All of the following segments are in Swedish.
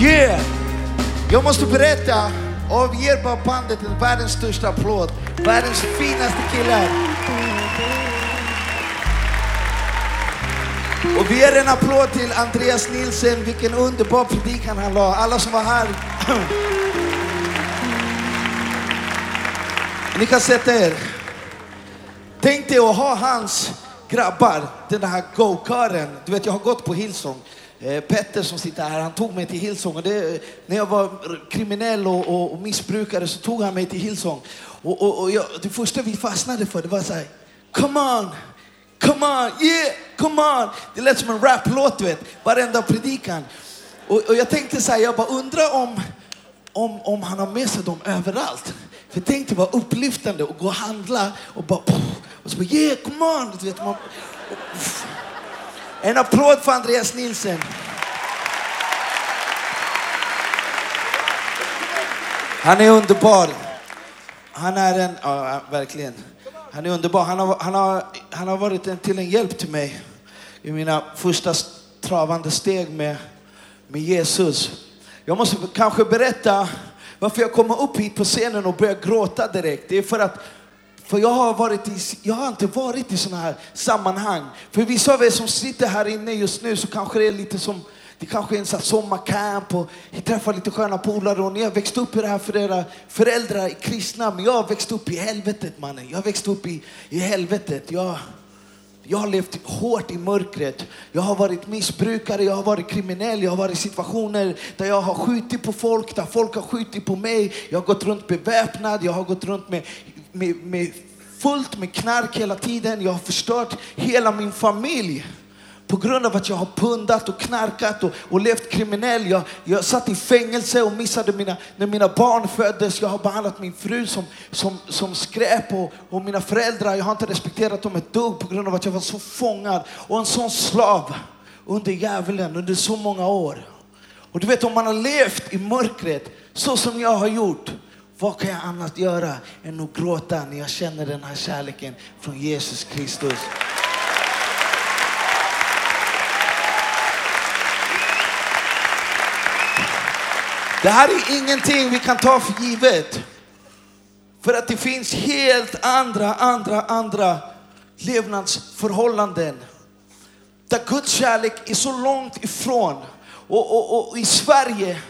Yeah! Jag måste berätta och vi ger bandet en världens största applåd. Världens finaste killar. Och vi ger en applåd till Andreas Nilsen. Vilken underbar predikan han la. Alla som var här. Ni kan sätta er. Tänk dig att ha hans grabbar, den här go-kören. Du vet, jag har gått på Hillsong. Eh, Petter som sitter här, han tog mig till Hillsong. Och det, när jag var kriminell och, och, och missbrukare så tog han mig till Hillsong. Och, och, och jag, det första vi fastnade för det var så här, come on, come on, yeah, come on. Det lät som en raplåt, du vet, varenda predikan. Och, och jag tänkte så här, jag bara undrar om, om, om han har med sig dem överallt. För tänk dig vad upplyftande att gå och handla och bara, och så bara, yeah, come on. Du vet, man, en applåd för Andreas Nilsen. Han är underbar. Han är en, ja verkligen. Han är underbar. Han har, han har, han har varit en, till en hjälp till mig i mina första travande steg med, med Jesus. Jag måste kanske berätta varför jag kommer upp hit på scenen och börjar gråta direkt. Det är för att för jag har, varit i, jag har inte varit i sådana här sammanhang. För vissa av er som sitter här inne just nu så kanske det är lite som det kanske är en sån sommarcamp och ni träffar lite sköna polare och ni har växt upp i det här för era föräldrar är kristna. Men jag har växt upp i helvetet mannen. Jag har växt upp i, i helvetet. Jag, jag har levt hårt i mörkret. Jag har varit missbrukare, jag har varit kriminell, jag har varit i situationer där jag har skjutit på folk, där folk har skjutit på mig. Jag har gått runt beväpnad, jag har gått runt med, med, med fullt med knark hela tiden. Jag har förstört hela min familj på grund av att jag har pundat och knarkat och, och levt kriminell. Jag, jag satt i fängelse och missade mina, när mina barn föddes. Jag har behandlat min fru som, som, som skräp och, och mina föräldrar. Jag har inte respekterat dem ett dugg på grund av att jag var så fångad och en sån slav under djävulen under så många år. Och du vet om man har levt i mörkret så som jag har gjort vad kan jag annat göra än att gråta när jag känner den här kärleken från Jesus Kristus? Det här är ingenting vi kan ta för givet. För att det finns helt andra, andra, andra levnadsförhållanden. Där Guds kärlek är så långt ifrån. Och, och, och i Sverige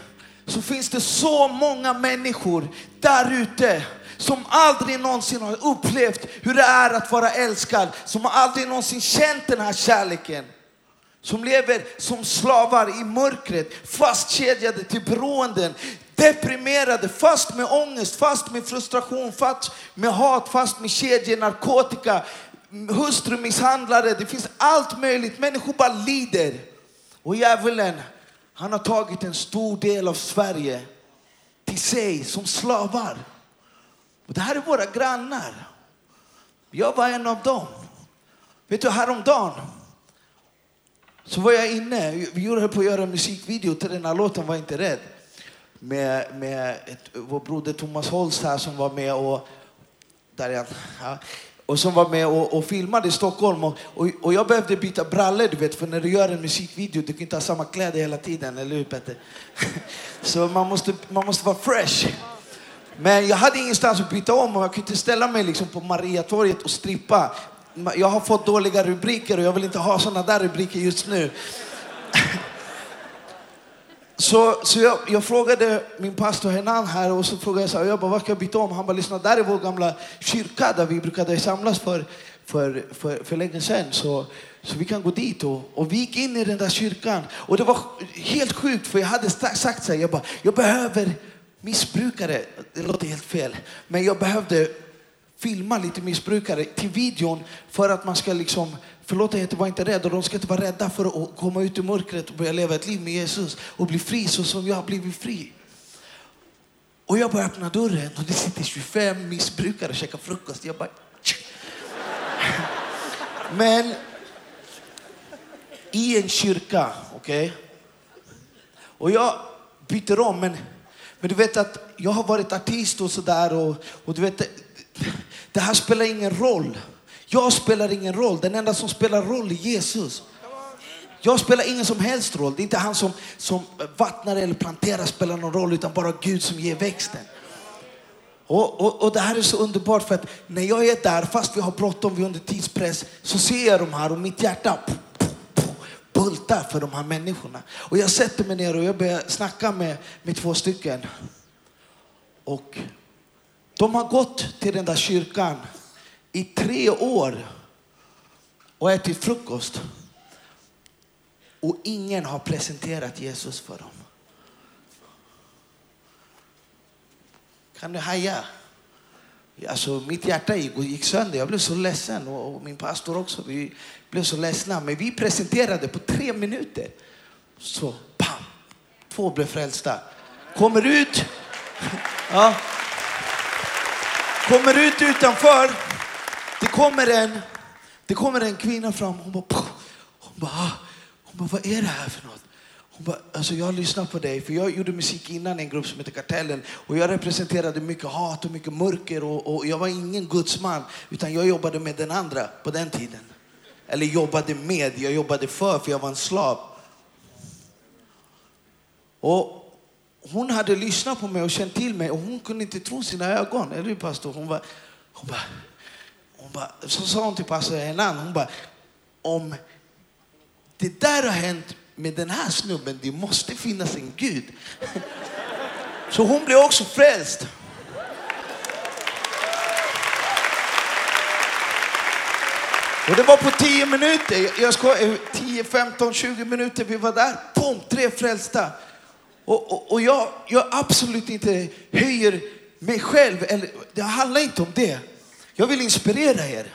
så finns det så många människor där ute som aldrig någonsin har upplevt hur det är att vara älskad, som aldrig någonsin känt den här kärleken. Som lever som slavar i mörkret, fastkedjade till beroenden, deprimerade, fast med ångest, fast med frustration, fast med hat, fast med kedjor, narkotika, hustrumisshandlare. Det finns allt möjligt. Människor bara lider. Och djävulen, han har tagit en stor del av Sverige till sig som slavar. Och det här är våra grannar. Jag var en av dem. Vet du, häromdagen så var jag inne, vi höll på att göra en musikvideo till den här låten Var inte rädd. Med, med ett, vår broder Thomas Holst här som var med och, där är ja, och som var med och, och filmade i Stockholm. Och, och, och, jag behövde byta brallor, du vet, för när du gör en musikvideo, du kan inte ha samma kläder hela tiden, eller hur Petter? Så man måste, man måste vara fresh. Men jag hade ingenstans att byta om och jag kunde inte ställa mig liksom på Mariatorget och strippa. Jag har fått dåliga rubriker och jag vill inte ha sådana där rubriker just nu. Så, så jag, jag, frågade min pastor Henan här och så frågade jag så här, jag bara, vad ska jag byta om? Han bara, lyssna, där är vår gamla kyrka där vi brukade samlas för, för, för, för länge sedan. Så, så vi kan gå dit. Och, och vi gick in i den där kyrkan. Och det var helt sjukt för jag hade sagt så här, jag bara, jag behöver missbrukare. Det låter helt fel. Men jag behövde filma lite missbrukare till videon för att man ska liksom Förlåt jag var inte rädd och de ska inte vara rädda för att komma ut ur mörkret och börja leva ett liv med Jesus och bli fri så som jag har blivit fri. Och jag bara öppnar dörren och det sitter 25 missbrukare och käkar frukost. Jag bara... Men i en kyrka, okej? Okay? Och jag byter om, men, men du vet att jag har varit artist och sådär och, och du vet, det, det här spelar ingen roll. Jag spelar ingen roll. Den enda som spelar roll är Jesus. Jag spelar ingen som helst roll. Det är inte han som, som vattnar eller planterar spelar någon roll, utan bara Gud som ger växten. Och, och, och, det här är så underbart för att när jag är där, fast vi har bråttom, vi är under tidspress, så ser jag de här och mitt hjärta bultar för de här människorna. Och jag sätter mig ner och jag börjar snacka med, med två stycken. Och de har gått till den där kyrkan i tre år och ätit frukost. Och ingen har presenterat Jesus för dem. Kan du haja? Alltså, mitt hjärta gick sönder. Jag blev så ledsen och min pastor också. Vi blev så ledsna. Men vi presenterade på tre minuter. Så, pam! Två blev frälsta. Kommer ut. Ja. Kommer ut utanför. Det kommer en, det kommer en kvinna fram. Hon bara, hon bara, ah. hon bara, vad är det här för något? Hon bara, alltså jag lyssnar på dig, för jag gjorde musik innan i en grupp som heter Kartellen och jag representerade mycket hat och mycket mörker och, och jag var ingen gudsman utan jag jobbade med den andra på den tiden. Eller jobbade med, jag jobbade för, för jag var en slav. Och hon hade lyssnat på mig och känt till mig och hon kunde inte tro sina ögon. Eller hur pastor? Hon bara, hon bara, hon bara, så sa hon till pastor Hernan, hon bara, om det där har hänt med den här snubben, det måste finnas en Gud. Så hon blev också frälst. Och det var på 10 minuter, jag ska, 10, 15, 20 minuter vi var där. Pom, tre frälsta. Och, och, och jag, jag absolut inte höjer mig själv, eller, det handlar inte om det. Jag vill inspirera er.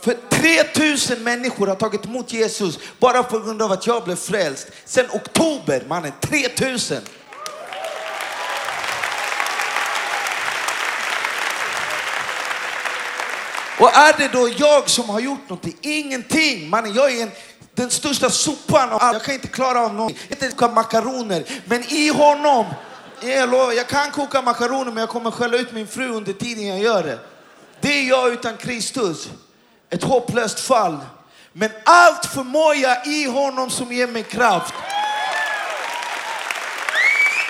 För 3000 människor har tagit emot Jesus bara på grund av att jag blev frälst. Sen oktober, mannen, 3000. Och är det då jag som har gjort någonting? Ingenting! Mannen, jag är en, den största sopan av allt. Jag kan inte klara av någonting. Jag kan inte koka makaroner. Men i honom, jag, lovar, jag kan koka makaroner men jag kommer skälla ut min fru under tiden jag gör det. Det är jag utan Kristus ett hopplöst fall. Men allt förmår jag i honom som ger mig kraft.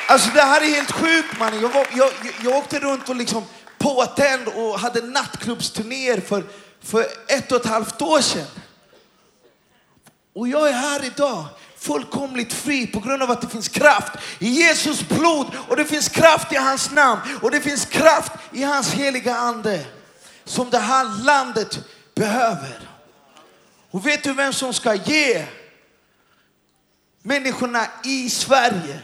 Alltså det här är helt sjukt mannen. Jag, jag, jag, jag åkte runt och liksom påtänd och hade nattklubbsturnéer för, för ett och ett halvt år sedan. Och jag är här idag fullkomligt fri på grund av att det finns kraft i Jesus blod och det finns kraft i hans namn och det finns kraft i hans heliga ande som det här landet behöver. Och vet du vem som ska ge människorna i Sverige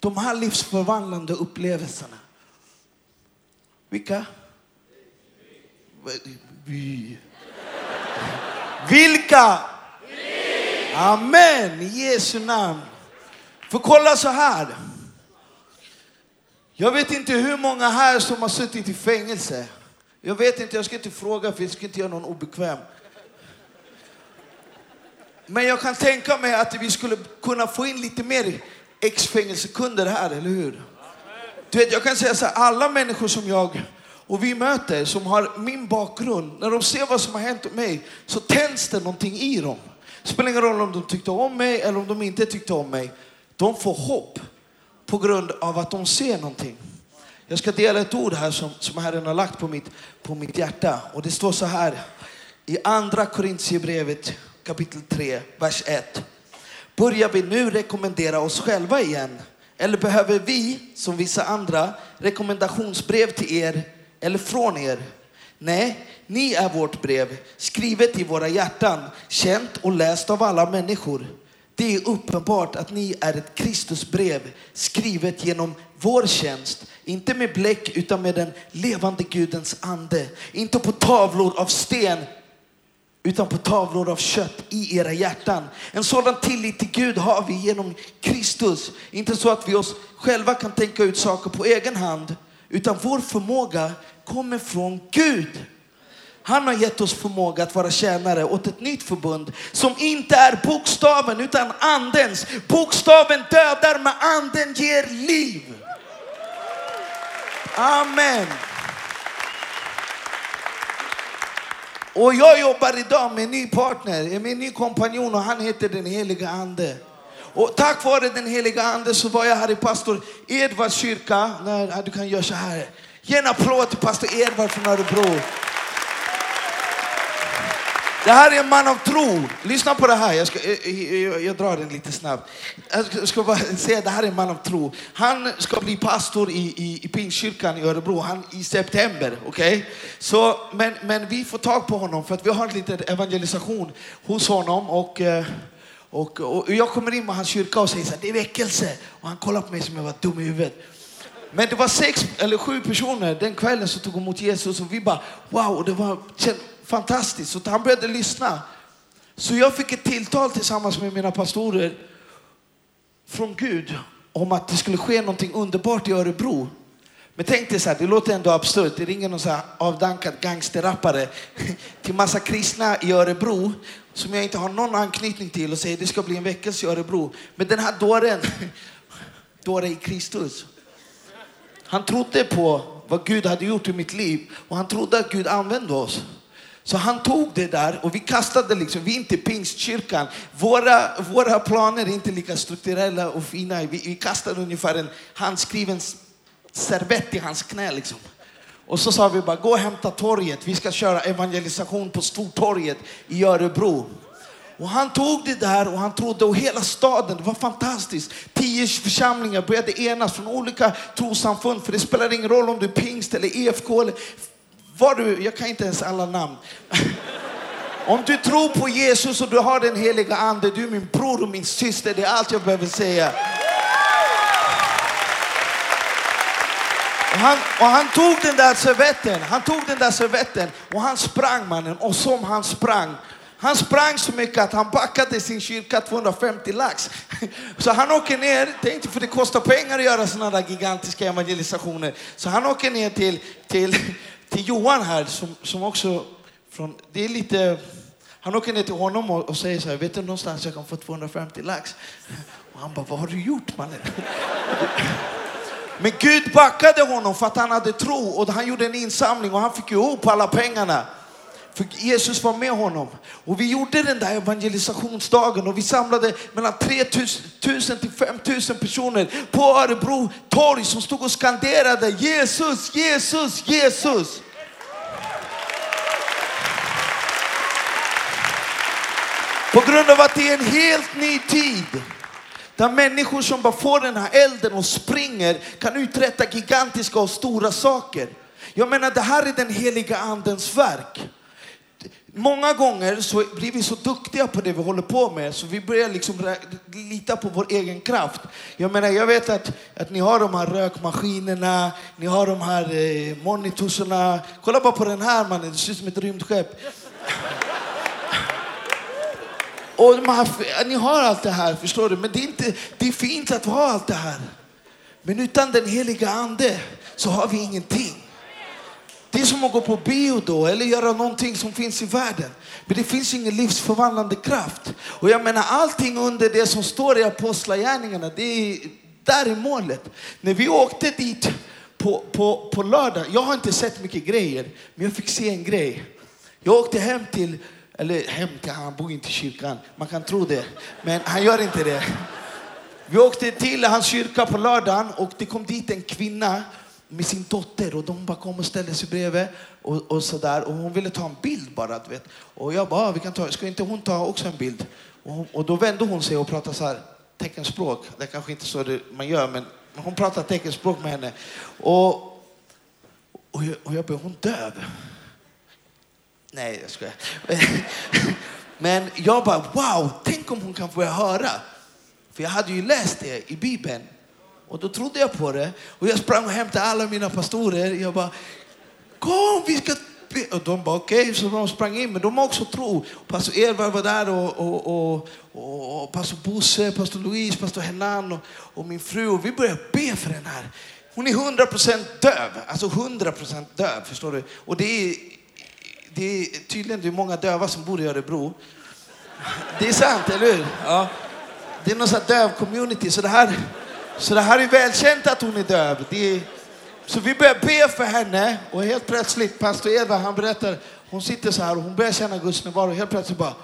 de här livsförvandlande upplevelserna? Vilka? Vi. Vilka? Amen, i Jesu namn. För kolla så här. Jag vet inte hur många här som har suttit i fängelse. Jag vet inte, jag ska inte fråga för jag ska inte göra någon obekväm. Men jag kan tänka mig att vi skulle kunna få in lite mer ex-fängelsekunder här, eller hur? Du vet, jag kan säga så här, alla människor som jag och vi möter som har min bakgrund, när de ser vad som har hänt mig så tänds det någonting i dem. Det spelar ingen roll om de tyckte om mig eller om de inte tyckte om mig. De får hopp på grund av att de ser någonting. Jag ska dela ett ord här som, som Herren har lagt på mitt, på mitt hjärta. Och det står så här i andra Korintierbrevet kapitel 3, vers 1. Börjar vi nu rekommendera oss själva igen? Eller behöver vi, som vissa andra, rekommendationsbrev till er eller från er? Nej, ni är vårt brev, skrivet i våra hjärtan, känt och läst av alla människor. Det är uppenbart att ni är ett Kristusbrev, skrivet genom vår tjänst, inte med bläck utan med den levande Gudens ande. Inte på tavlor av sten utan på tavlor av kött i era hjärtan. En sådan tillit till Gud har vi genom Kristus. Inte så att vi oss själva kan tänka ut saker på egen hand, utan vår förmåga kommer från Gud. Han har gett oss förmåga att vara tjänare åt ett nytt förbund som inte är bokstaven utan andens. Bokstaven dödar men anden ger liv. Amen. Och jag jobbar idag med en ny partner, med en ny kompanjon och han heter den heliga ande. Och tack vare den heliga ande så var jag här i pastor Edvards kyrka. När, du kan göra så här. Ge en applåd till pastor Edvard från Örebro. Det här är en man av tro. Lyssna på det här. Jag, ska, jag, jag, jag drar den lite snabbt. Jag ska bara säga det här är en man av tro. Han ska bli pastor i, i, i Pingstkyrkan i Örebro han, i september. Okay? Så, men, men vi får tag på honom för att vi har en liten evangelisation hos honom. Och, eh, och, och jag kommer in med hans kyrka och säger så här, det är väckelse. Och han kollar på mig som jag var dum i huvudet. Men det var sex eller sju personer den kvällen som tog emot Jesus och vi bara wow, det var fantastiskt. Så han började lyssna. Så jag fick ett tilltal tillsammans med mina pastorer från Gud om att det skulle ske någonting underbart i Örebro. Men tänk dig så här, det låter ändå absurt. Det ringer någon så här avdankad gangsterrappare till massa kristna i Örebro som jag inte har någon anknytning till och säger det ska bli en väckelse i Örebro. Men den här dåren, dåre i Kristus, han trodde på vad Gud hade gjort i mitt liv och han trodde att Gud använde oss. Så han tog det där och vi kastade liksom, vi är inte pingstkyrkan. Våra, våra planer är inte lika strukturella och fina. Vi, vi kastade ungefär en handskriven servett i hans knä liksom. Och så sa vi bara, gå och hämta torget. Vi ska köra evangelisation på Stortorget i Örebro. Och han tog det där och han trodde, och hela staden, det var fantastiskt. Tio församlingar började enas från olika trossamfund, för det spelar ingen roll om du är pingst eller EFK eller vad du, jag kan inte ens alla namn. Om du tror på Jesus och du har den heliga ande, du är min bror och min syster, det är allt jag behöver säga. Och han, och han tog den där servetten, han tog den där servetten och han sprang mannen och som han sprang han sprang så mycket att han backade sin kyrka 250 lax. Så han åker ner, tänkte för det kostar pengar att göra sådana där gigantiska evangelisationer. Så han åker ner till, till, till Johan här som, som också, från, det är lite, han åker ner till honom och, och säger så här, vet du någonstans jag kan få 250 lax? Och han bara, vad har du gjort mannen? Men Gud backade honom för att han hade tro och han gjorde en insamling och han fick ihop alla pengarna. För Jesus var med honom. Och vi gjorde den där evangelisationsdagen och vi samlade mellan 3000 till 5000 personer på Örebro torg som stod och skanderade Jesus, Jesus, Jesus. På grund av att det är en helt ny tid. Där människor som bara får den här elden och springer kan uträtta gigantiska och stora saker. Jag menar, det här är den heliga andens verk. Många gånger så blir vi så duktiga på det vi håller på med så vi börjar liksom lita på vår egen kraft. Jag menar, jag vet att, att ni har de här rökmaskinerna, ni har de här eh, monitorerna. Kolla bara på den här mannen, det ser ut som ett rymdskepp. Och här, ni har allt det här, förstår du? Men det är, inte, det är fint att ha allt det här. Men utan den heliga ande så har vi ingenting. Det är som att gå på bio då, eller göra någonting som finns i världen. Men det finns ingen livsförvandlande kraft. Och jag menar allting under det som står i apostlagärningarna, det är, där är målet. När vi åkte dit på, på, på lördag, jag har inte sett mycket grejer, men jag fick se en grej. Jag åkte hem till, eller hem till, han bor inte i kyrkan, man kan tro det, men han gör inte det. Vi åkte till hans kyrka på lördagen och det kom dit en kvinna med sin dotter och de bara kom och ställde sig bredvid och, och så där. Och hon ville ta en bild bara, du vet. Och jag bara, ah, vi kan ta, ska inte hon ta också en bild? Och, och då vände hon sig och pratade så här, teckenspråk. Det är kanske inte så det man gör, men hon pratade teckenspråk med henne. Och, och, jag, och jag bara, hon döv? Nej, jag skojar. Men jag bara, wow, tänk om hon kan börja höra. För jag hade ju läst det i Bibeln. Och då trodde jag på det. Och jag sprang och hämtade alla mina pastorer. Jag bara, kom vi ska. Och de bara okej, okay. så de sprang in. Men de har också tro. Pastor Edvard var där och, och, och, och pastor Bosse, pastor Louise, pastor Henan och, och min fru. Och vi började be för den här. Hon är 100% döv. Alltså 100% döv, förstår du. Och det är, det är tydligen det är många döva som bor i Örebro. Det är sant, eller hur? Ja. Det är någon sån döv community. Så det här så det här är välkänt att hon är döv. Är... Så vi börjar be för henne och helt plötsligt, pastor Edvard han berättar Hon sitter så här och hon börjar känna Guds närvaro och helt plötsligt bara...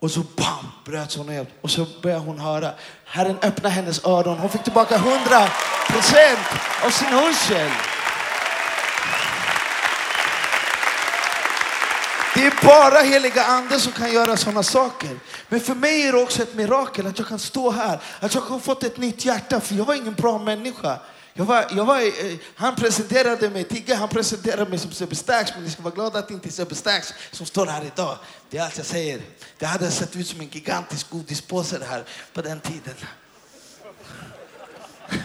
Och så bam, bröts hon ner och så började hon höra. Herren öppnade hennes öron. Hon fick tillbaka 100 procent av sin hörsel. Det är bara heliga ande som kan göra sådana saker. Men för mig är det också ett mirakel att jag kan stå här, att jag har fått ett nytt hjärta, för jag var ingen bra människa. Jag var, jag var, eh, han presenterade mig, Tigge han presenterade mig som Sebbe Stax, men ni ska vara glada att det inte är Sebbe Stax som står här idag. Det är allt jag säger. Det hade sett ut som en gigantisk godispåse det här på den tiden.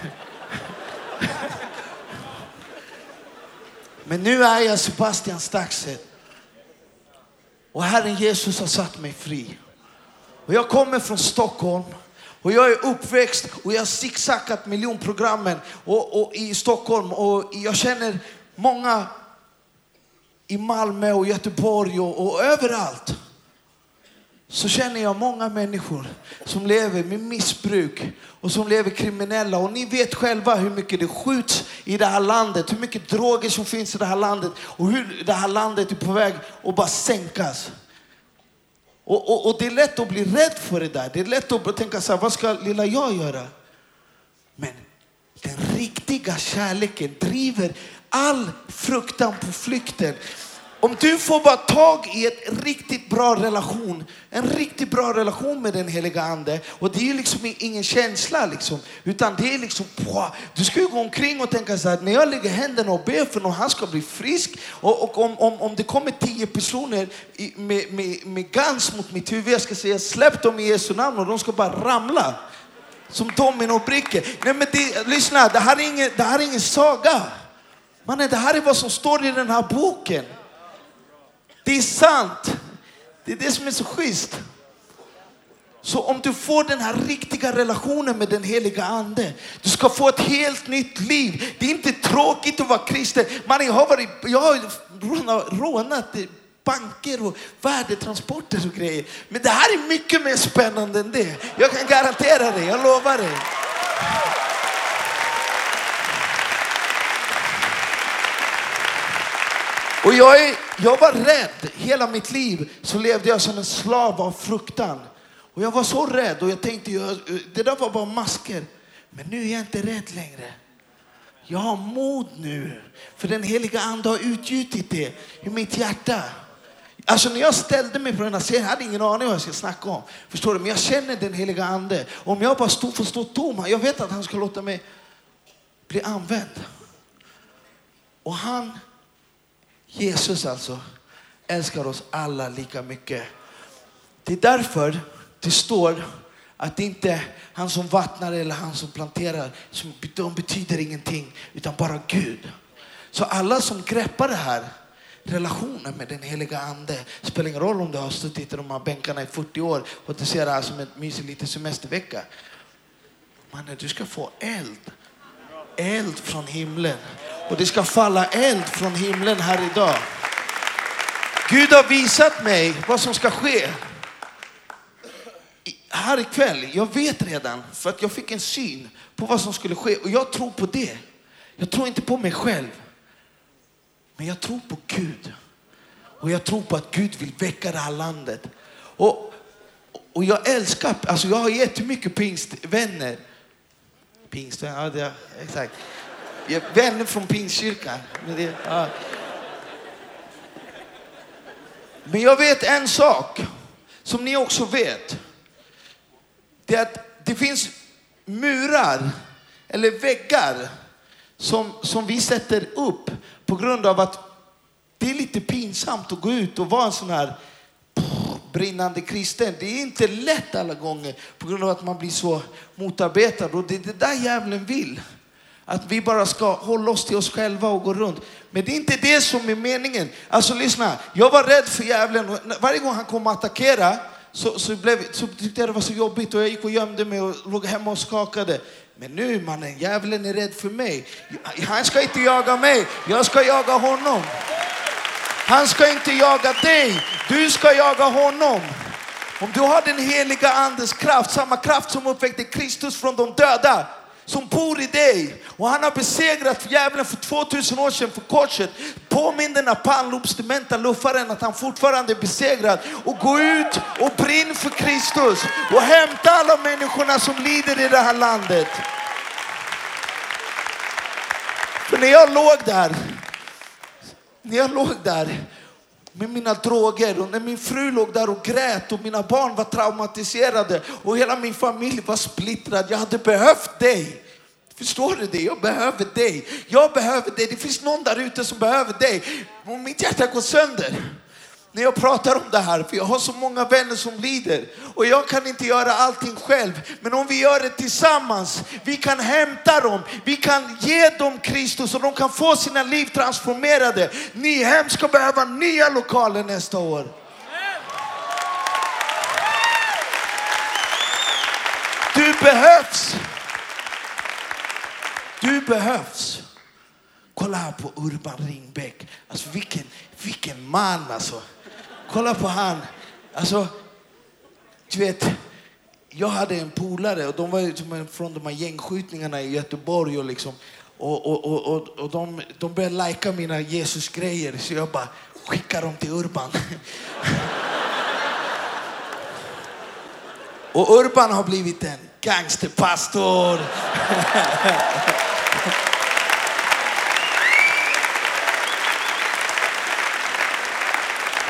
Men nu är jag Sebastian Staxet. Och Herren Jesus har satt mig fri. Och jag kommer från Stockholm. Och jag är uppväxt och jag har zigzackat miljonprogrammen och, och i Stockholm. Och jag känner många i Malmö och Göteborg och, och överallt. Så känner jag många människor som lever med missbruk och som lever kriminella. Och ni vet själva hur mycket det skjuts i det här landet, hur mycket droger som finns i det här landet och hur det här landet är på väg att bara sänkas. Och, och, och, det är lätt att bli rädd för det där. Det är lätt att tänka så här, vad ska lilla jag göra? Men den riktiga kärleken driver all fruktan på flykten. Om du får bara tag i en riktigt bra relation, en riktigt bra relation med den heliga ande. Och det är liksom ingen känsla liksom, utan det är liksom, du ska ju gå omkring och tänka så här, när jag lägger händerna och ber för någon, han ska bli frisk. Och, och om, om, om det kommer tio personer med, med, med gans mot mitt huvud, jag ska säga släpp dem i Jesu namn och de ska bara ramla. Som dominobrickor. Nej men det, lyssna, det här är ingen, det här är ingen saga. Mannen, det här är vad som står i den här boken. Det är sant. Det är det som är så schysst. Så om du får den här riktiga relationen med den heliga ande, du ska få ett helt nytt liv. Det är inte tråkigt att vara kristen. Man, jag har, varit, jag har rånat banker och värdetransporter och grejer. Men det här är mycket mer spännande än det. Jag kan garantera det, jag lovar dig. Och jag, är, jag var rädd. Hela mitt liv så levde jag som en slav av fruktan. Och jag var så rädd och jag tänkte, det där var bara masker. Men nu är jag inte rädd längre. Jag har mod nu, för den heliga ande har utgjutit det i mitt hjärta. Alltså när jag ställde mig på den här scenen, jag hade ingen aning vad jag skulle snacka om. Förstår du? Men jag känner den heliga ande. Om jag bara stod, får stå tom, jag vet att han ska låta mig bli använd. Och han Jesus alltså älskar oss alla lika mycket. Det är därför det står att det inte är han som vattnar eller han som planterar, de betyder ingenting, utan bara Gud. Så alla som greppar det här, relationen med den heliga ande, spelar ingen roll om du har suttit i de här bänkarna i 40 år och du ser det här som en mysig liten semestervecka. Mannen, du ska få eld. Eld från himlen. Och det ska falla eld från himlen här idag. Gud har visat mig vad som ska ske. Här ikväll, jag vet redan, för att jag fick en syn på vad som skulle ske och jag tror på det. Jag tror inte på mig själv. Men jag tror på Gud. Och jag tror på att Gud vill väcka det här landet. Och, och jag älskar, alltså jag har jättemycket pingstvänner. Pingstvänner, ja det, exakt. Jag är vänner från Pingstkyrkan. Men, ja. men jag vet en sak som ni också vet. Det är att det finns murar eller väggar som, som vi sätter upp på grund av att det är lite pinsamt att gå ut och vara en sån här brinnande kristen. Det är inte lätt alla gånger på grund av att man blir så motarbetad och det är det där djävulen vill. Att vi bara ska hålla oss till oss själva och gå runt. Men det är inte det som är meningen. Alltså lyssna, jag var rädd för djävulen. Varje gång han kom att attackera så, så, blev, så tyckte jag det var så jobbigt och jag gick och gömde mig och låg hemma och skakade. Men nu mannen, djävulen är rädd för mig. Han ska inte jaga mig, jag ska jaga honom. Han ska inte jaga dig, du ska jaga honom. Om du har den heliga andens kraft, samma kraft som uppväckte Kristus från de döda, som bor i dig. Och han har besegrat djävulen för 2000 år sedan för korset. Påminn den här luffaren att han fortfarande är besegrad. Och gå ut och brinn för Kristus och hämta alla människorna som lider i det här landet. För när jag låg där, när jag låg där med mina droger och när min fru låg där och grät och mina barn var traumatiserade och hela min familj var splittrad. Jag hade behövt dig. Förstår du det? Jag behöver dig. Jag behöver dig. Det finns någon där ute som behöver dig. Och mitt hjärta går sönder när jag pratar om det här, för jag har så många vänner som lider. Och jag kan inte göra allting själv. Men om vi gör det tillsammans, vi kan hämta dem, vi kan ge dem Kristus och de kan få sina liv transformerade. Nyhem ska behöva nya lokaler nästa år. Du behövs. Du behövs. Kolla här på Urban Ringbäck. Alltså vilken, vilken man alltså. Kolla på han. Alltså, du vet, jag hade en polare och de var från de här gängskjutningarna i Göteborg och liksom och, och, och, och, och de, de började lajka mina Jesus-grejer så jag bara skickar dem till Urban. och Urban har blivit en gangsterpastor.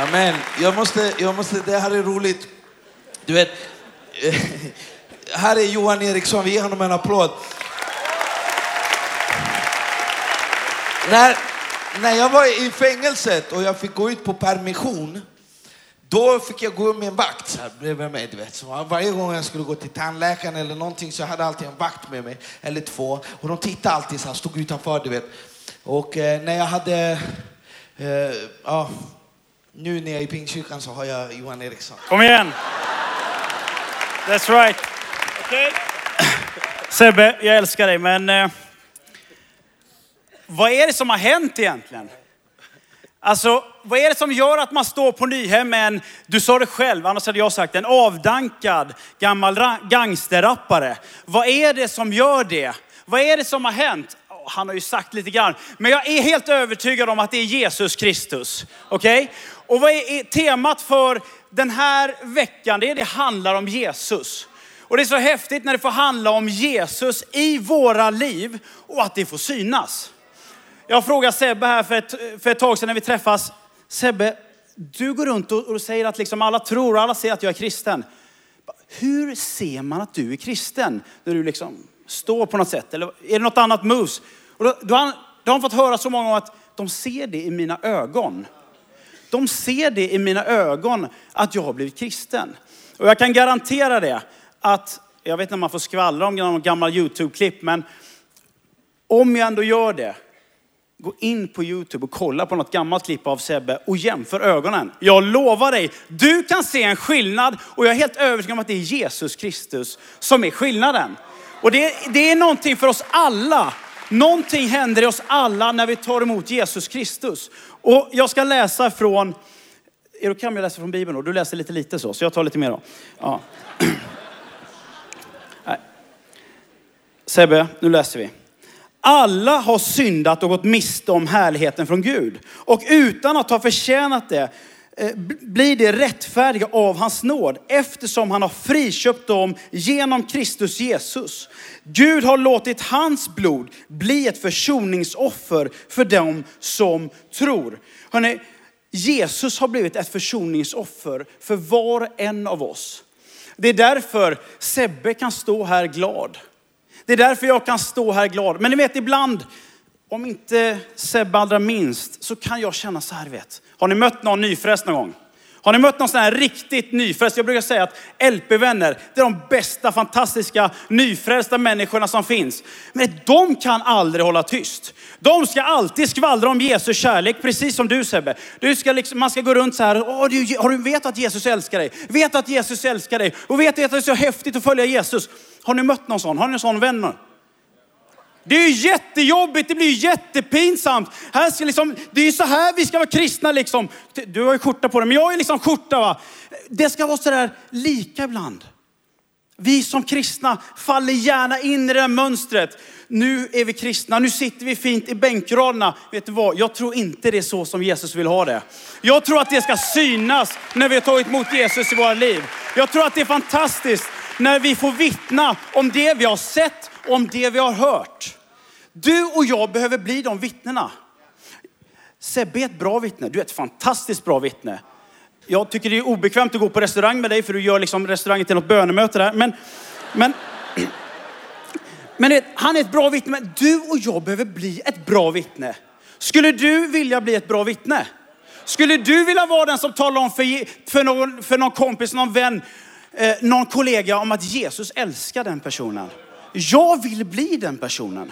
Amen. Jag måste, jag måste, det här är roligt. Du vet, eh, här är Johan Eriksson, vi ger honom en applåd. När, när jag var i fängelset och jag fick gå ut på permission, då fick jag gå med en vakt så här, bredvid mig. Du vet. Så varje gång jag skulle gå till tandläkaren eller någonting så hade jag alltid en vakt med mig, eller två. Och de tittade alltid så här, stod utanför, du vet. Och eh, när jag hade, eh, ja, nu när jag är i Pingstkyrkan så har jag Johan Eriksson. Kom igen! That's right. Okay. Sebbe, jag älskar dig, men eh, vad är det som har hänt egentligen? Alltså, vad är det som gör att man står på Nyhem med en, du sa det själv, annars hade jag sagt en avdankad gammal gangsterrappare. Vad är det som gör det? Vad är det som har hänt? Han har ju sagt lite grann, men jag är helt övertygad om att det är Jesus Kristus. Okej? Okay? Och vad är temat för den här veckan? Det är det handlar om Jesus. Och det är så häftigt när det får handla om Jesus i våra liv och att det får synas. Jag frågade Sebbe här för ett, för ett tag sedan när vi träffas. Sebbe, du går runt och, och säger att liksom alla tror och alla ser att jag är kristen. Hur ser man att du är kristen? När du liksom står på något sätt? Eller är det något annat moves? Och då, då, har, då har han fått höra så många gånger att de ser det i mina ögon. De ser det i mina ögon att jag har blivit kristen. Och jag kan garantera det att, jag vet inte om man får skvallra om någon gammal YouTube-klipp, men om jag ändå gör det, gå in på YouTube och kolla på något gammalt klipp av Sebbe och jämför ögonen. Jag lovar dig, du kan se en skillnad och jag är helt övertygad om att det är Jesus Kristus som är skillnaden. Och det, det är någonting för oss alla. Någonting händer i oss alla när vi tar emot Jesus Kristus. Och jag ska läsa från, är det okej om jag läser från Bibeln då? Du läser lite lite så, så jag tar lite mer då. Ja. Sebbe, nu läser vi. Alla har syndat och gått miste om härligheten från Gud. Och utan att ha förtjänat det Eh, blir det rättfärdiga av hans nåd eftersom han har friköpt dem genom Kristus Jesus. Gud har låtit hans blod bli ett försoningsoffer för dem som tror. Hörrni, Jesus har blivit ett försoningsoffer för var och en av oss. Det är därför Sebbe kan stå här glad. Det är därför jag kan stå här glad. Men ni vet ibland, om inte Sebbe allra minst, så kan jag känna så här, vet. Har ni mött någon nyfrälst någon gång? Har ni mött någon sån här riktigt nyfrälst? Jag brukar säga att LP-vänner, det är de bästa, fantastiska, nyfrälsta människorna som finns. Men de kan aldrig hålla tyst. De ska alltid skvallra om Jesu kärlek, precis som du Sebbe. Du ska liksom, man ska gå runt så här, Åh, du, har du vet att Jesus älskar dig? Vet att Jesus älskar dig? Och vet att det är så häftigt att följa Jesus? Har ni mött någon sån? Har ni en sån vän? Det är ju jättejobbigt, det blir ju jättepinsamt. Här ska liksom, det är ju så här vi ska vara kristna liksom. Du har ju skjorta på dig, men jag är liksom skjorta va. Det ska vara sådär lika ibland. Vi som kristna faller gärna in i det här mönstret. Nu är vi kristna, nu sitter vi fint i bänkraderna. Vet du vad? Jag tror inte det är så som Jesus vill ha det. Jag tror att det ska synas när vi har tagit emot Jesus i våra liv. Jag tror att det är fantastiskt när vi får vittna om det vi har sett om det vi har hört. Du och jag behöver bli de vittnena. Sebbe är ett bra vittne. Du är ett fantastiskt bra vittne. Jag tycker det är obekvämt att gå på restaurang med dig för du gör liksom restaurangen till något bönemöte där. Men, men, men han är ett bra vittne. Men du och jag behöver bli ett bra vittne. Skulle du vilja bli ett bra vittne? Skulle du vilja vara den som talar om för, för, någon, för någon kompis, någon vän, eh, någon kollega om att Jesus älskar den personen? Jag vill bli den personen.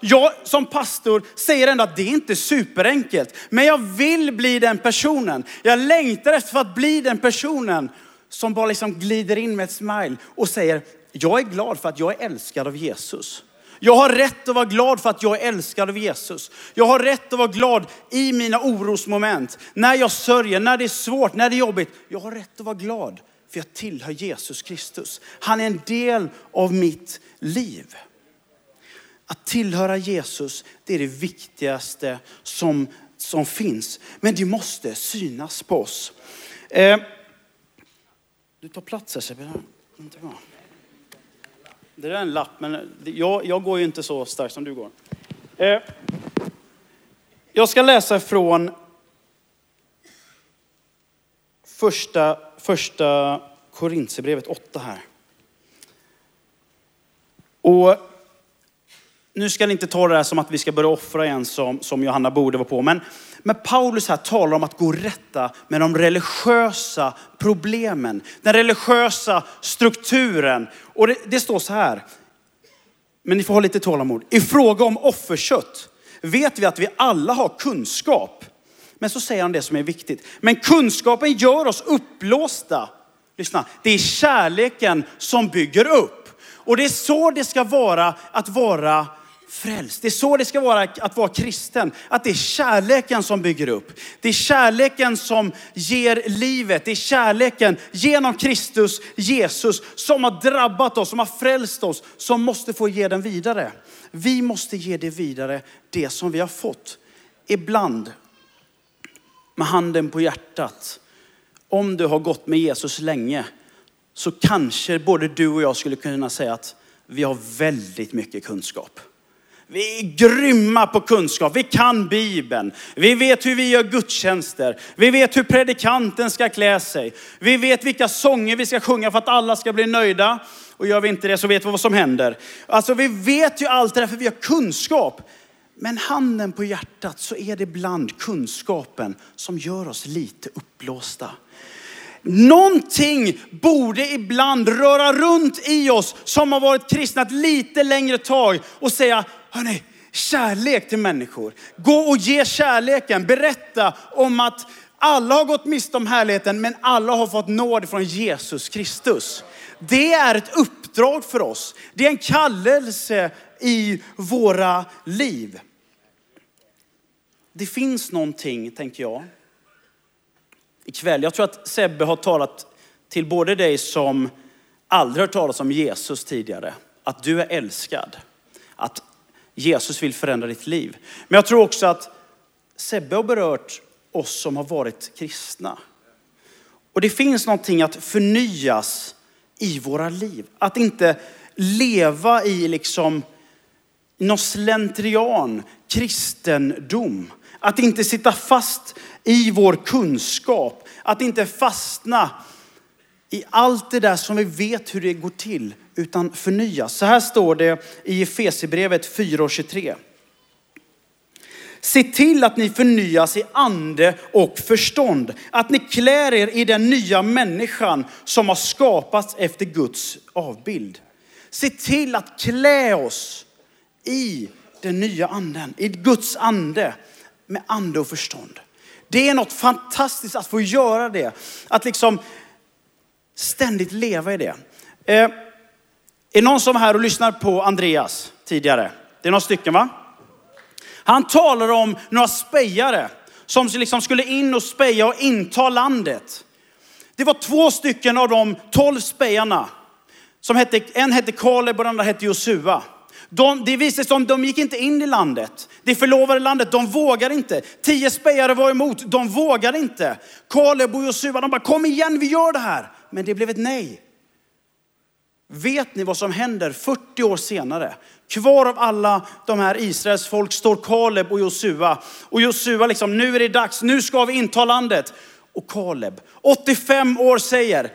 Jag som pastor säger ändå att det är inte superenkelt. Men jag vill bli den personen. Jag längtar efter att bli den personen som bara liksom glider in med ett smile och säger, jag är glad för att jag är älskad av Jesus. Jag har rätt att vara glad för att jag är älskad av Jesus. Jag har rätt att vara glad i mina orosmoment. När jag sörjer, när det är svårt, när det är jobbigt. Jag har rätt att vara glad för jag tillhör Jesus Kristus. Han är en del av mitt liv. Att tillhöra Jesus, det är det viktigaste som, som finns. Men det måste synas på oss. Eh, du tar plats här Sebbe. Det där är en lapp, men jag, jag går ju inte så starkt som du går. Eh, jag ska läsa från första, första Korintierbrevet 8 här. Och nu ska ni inte ta det här som att vi ska börja offra igen som, som Johanna borde vara på. Men, men Paulus här talar om att gå rätta med de religiösa problemen. Den religiösa strukturen. Och det, det står så här. Men ni får ha lite tålamod. I fråga om offerkött vet vi att vi alla har kunskap. Men så säger han det som är viktigt. Men kunskapen gör oss uppblåsta. Lyssna, det är kärleken som bygger upp. Och det är så det ska vara att vara frälst. Det är så det ska vara att vara kristen. Att det är kärleken som bygger upp. Det är kärleken som ger livet. Det är kärleken genom Kristus, Jesus, som har drabbat oss, som har frälst oss, som måste få ge den vidare. Vi måste ge det vidare, det som vi har fått. Ibland, med handen på hjärtat, om du har gått med Jesus länge, så kanske både du och jag skulle kunna säga att vi har väldigt mycket kunskap. Vi är grymma på kunskap. Vi kan Bibeln. Vi vet hur vi gör gudstjänster. Vi vet hur predikanten ska klä sig. Vi vet vilka sånger vi ska sjunga för att alla ska bli nöjda. Och gör vi inte det så vet vi vad som händer. Alltså vi vet ju allt det där för vi har kunskap. Men handen på hjärtat så är det ibland kunskapen som gör oss lite uppblåsta. Någonting borde ibland röra runt i oss som har varit kristna ett lite längre tag och säga, hörni, kärlek till människor. Gå och ge kärleken. Berätta om att alla har gått miste om härligheten, men alla har fått nåd från Jesus Kristus. Det är ett uppdrag för oss. Det är en kallelse i våra liv. Det finns någonting, tänker jag, ikväll. Jag tror att Sebbe har talat till både dig som aldrig hört talas om Jesus tidigare, att du är älskad. Att Jesus vill förändra ditt liv. Men jag tror också att Sebbe har berört oss som har varit kristna. Och det finns någonting att förnyas i våra liv. Att inte leva i liksom någon slentrian, kristendom. Att inte sitta fast i vår kunskap. Att inte fastna i allt det där som vi vet hur det går till, utan förnyas. Så här står det i Efesierbrevet 4.23. Se till att ni förnyas i ande och förstånd. Att ni klär er i den nya människan som har skapats efter Guds avbild. Se till att klä oss i den nya anden, i Guds ande med ande och förstånd. Det är något fantastiskt att få göra det. Att liksom ständigt leva i det. Eh, är det någon som är här och lyssnar på Andreas tidigare? Det är några stycken va? Han talar om några spejare som liksom skulle in och speja och inta landet. Det var två stycken av de tolv spejarna som hette, en hette Kaleb och den andra hette Josua. De, det visade sig att de gick inte in i landet. Det förlovade landet, de vågade inte. Tio spejare var emot, de vågade inte. Kaleb och Josua, de bara kom igen, vi gör det här. Men det blev ett nej. Vet ni vad som händer 40 år senare? Kvar av alla de här Israels folk står Kaleb och Josua. Och Josua liksom, nu är det dags, nu ska vi inta landet. Och Kaleb, 85 år säger,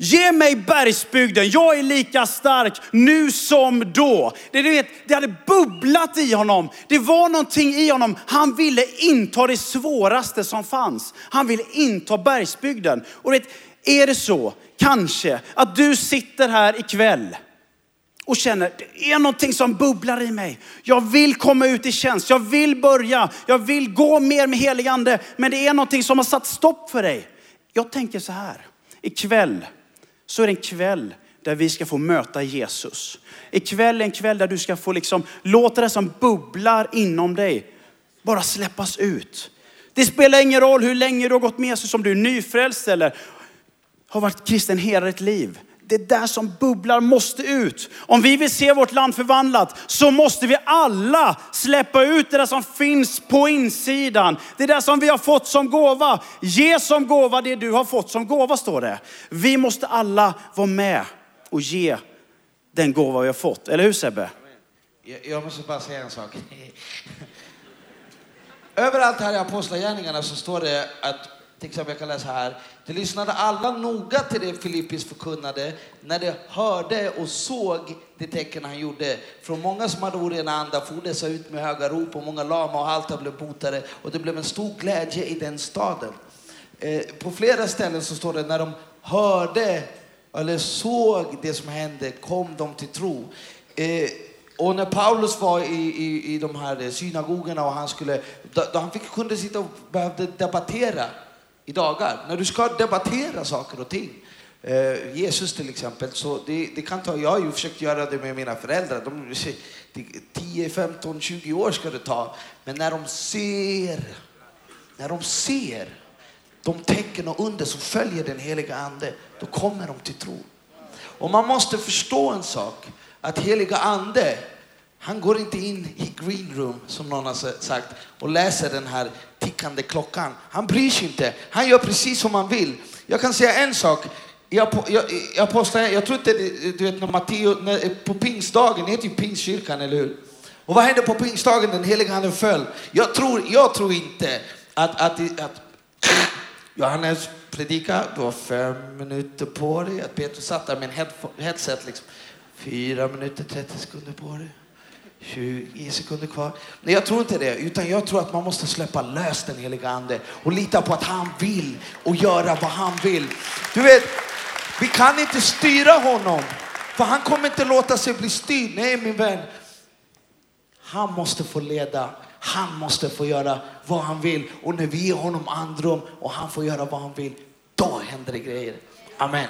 Ge mig bergsbygden, jag är lika stark nu som då. Det, du vet, det hade bubblat i honom. Det var någonting i honom. Han ville inta det svåraste som fanns. Han ville inta bergsbygden. Och vet, är det så, kanske, att du sitter här ikväll och känner, det är någonting som bubblar i mig. Jag vill komma ut i tjänst, jag vill börja, jag vill gå mer med helig ande. Men det är någonting som har satt stopp för dig. Jag tänker så här, ikväll så är det en kväll där vi ska få möta Jesus. Ikväll är en kväll där du ska få liksom låta det som bubblar inom dig bara släppas ut. Det spelar ingen roll hur länge du har gått med Jesus, om du är nyfrälst eller har varit kristen hela ditt liv. Det där som bubblar måste ut. Om vi vill se vårt land förvandlat så måste vi alla släppa ut det där som finns på insidan. Det där som vi har fått som gåva. Ge som gåva det du har fått som gåva står det. Vi måste alla vara med och ge den gåva vi har fått. Eller hur Sebbe? Jag måste bara säga en sak. Överallt här i Apostlagärningarna så står det att till exempel jag kan läsa här. De lyssnade alla noga till det Filippis förkunnade när de hörde och såg de tecken han gjorde. Från många som hade orena andar for dessa ut med höga rop och många lama och halta blev botade och det blev en stor glädje i den staden. Eh, på flera ställen så står det när de hörde eller såg det som hände kom de till tro. Eh, och när Paulus var i, i, i de här synagogorna och han skulle, då, då han fick, kunde sitta och behövde debattera i dagar. När du ska debattera saker och ting. Eh, Jesus till exempel, så det, det, kan ta, jag har ju försökt göra det med mina föräldrar. De, 10, 15, 20 år ska det ta. Men när de ser, när de ser de tecken och under som följer den heliga ande, då kommer de till tro. Och man måste förstå en sak, att heliga ande, han går inte in i green room, som någon har sagt, och läser den här tickande klockan. Han bryr sig inte. Han gör precis som han vill. Jag kan säga en sak. Jag, jag, jag, postar, jag tror inte, du vet när Matteo, när, på pingstdagen, det heter ju pingstkyrkan, eller hur? Och vad hände på pingstdagen? Den heliga anden föll. Jag tror, jag tror inte att, att, att Johannes predika, du har fem minuter på dig. Att Petrus satt där med en headset, liksom. fyra minuter, 30 sekunder på dig. 20 sekunder kvar. Nej, jag tror inte det. Utan jag tror att man måste släppa lös den heliga ande och lita på att han vill och göra vad han vill. Du vet, vi kan inte styra honom. För han kommer inte låta sig bli styrd. Nej, min vän. Han måste få leda. Han måste få göra vad han vill. Och när vi ger honom andrum och han får göra vad han vill, då händer det grejer. Amen.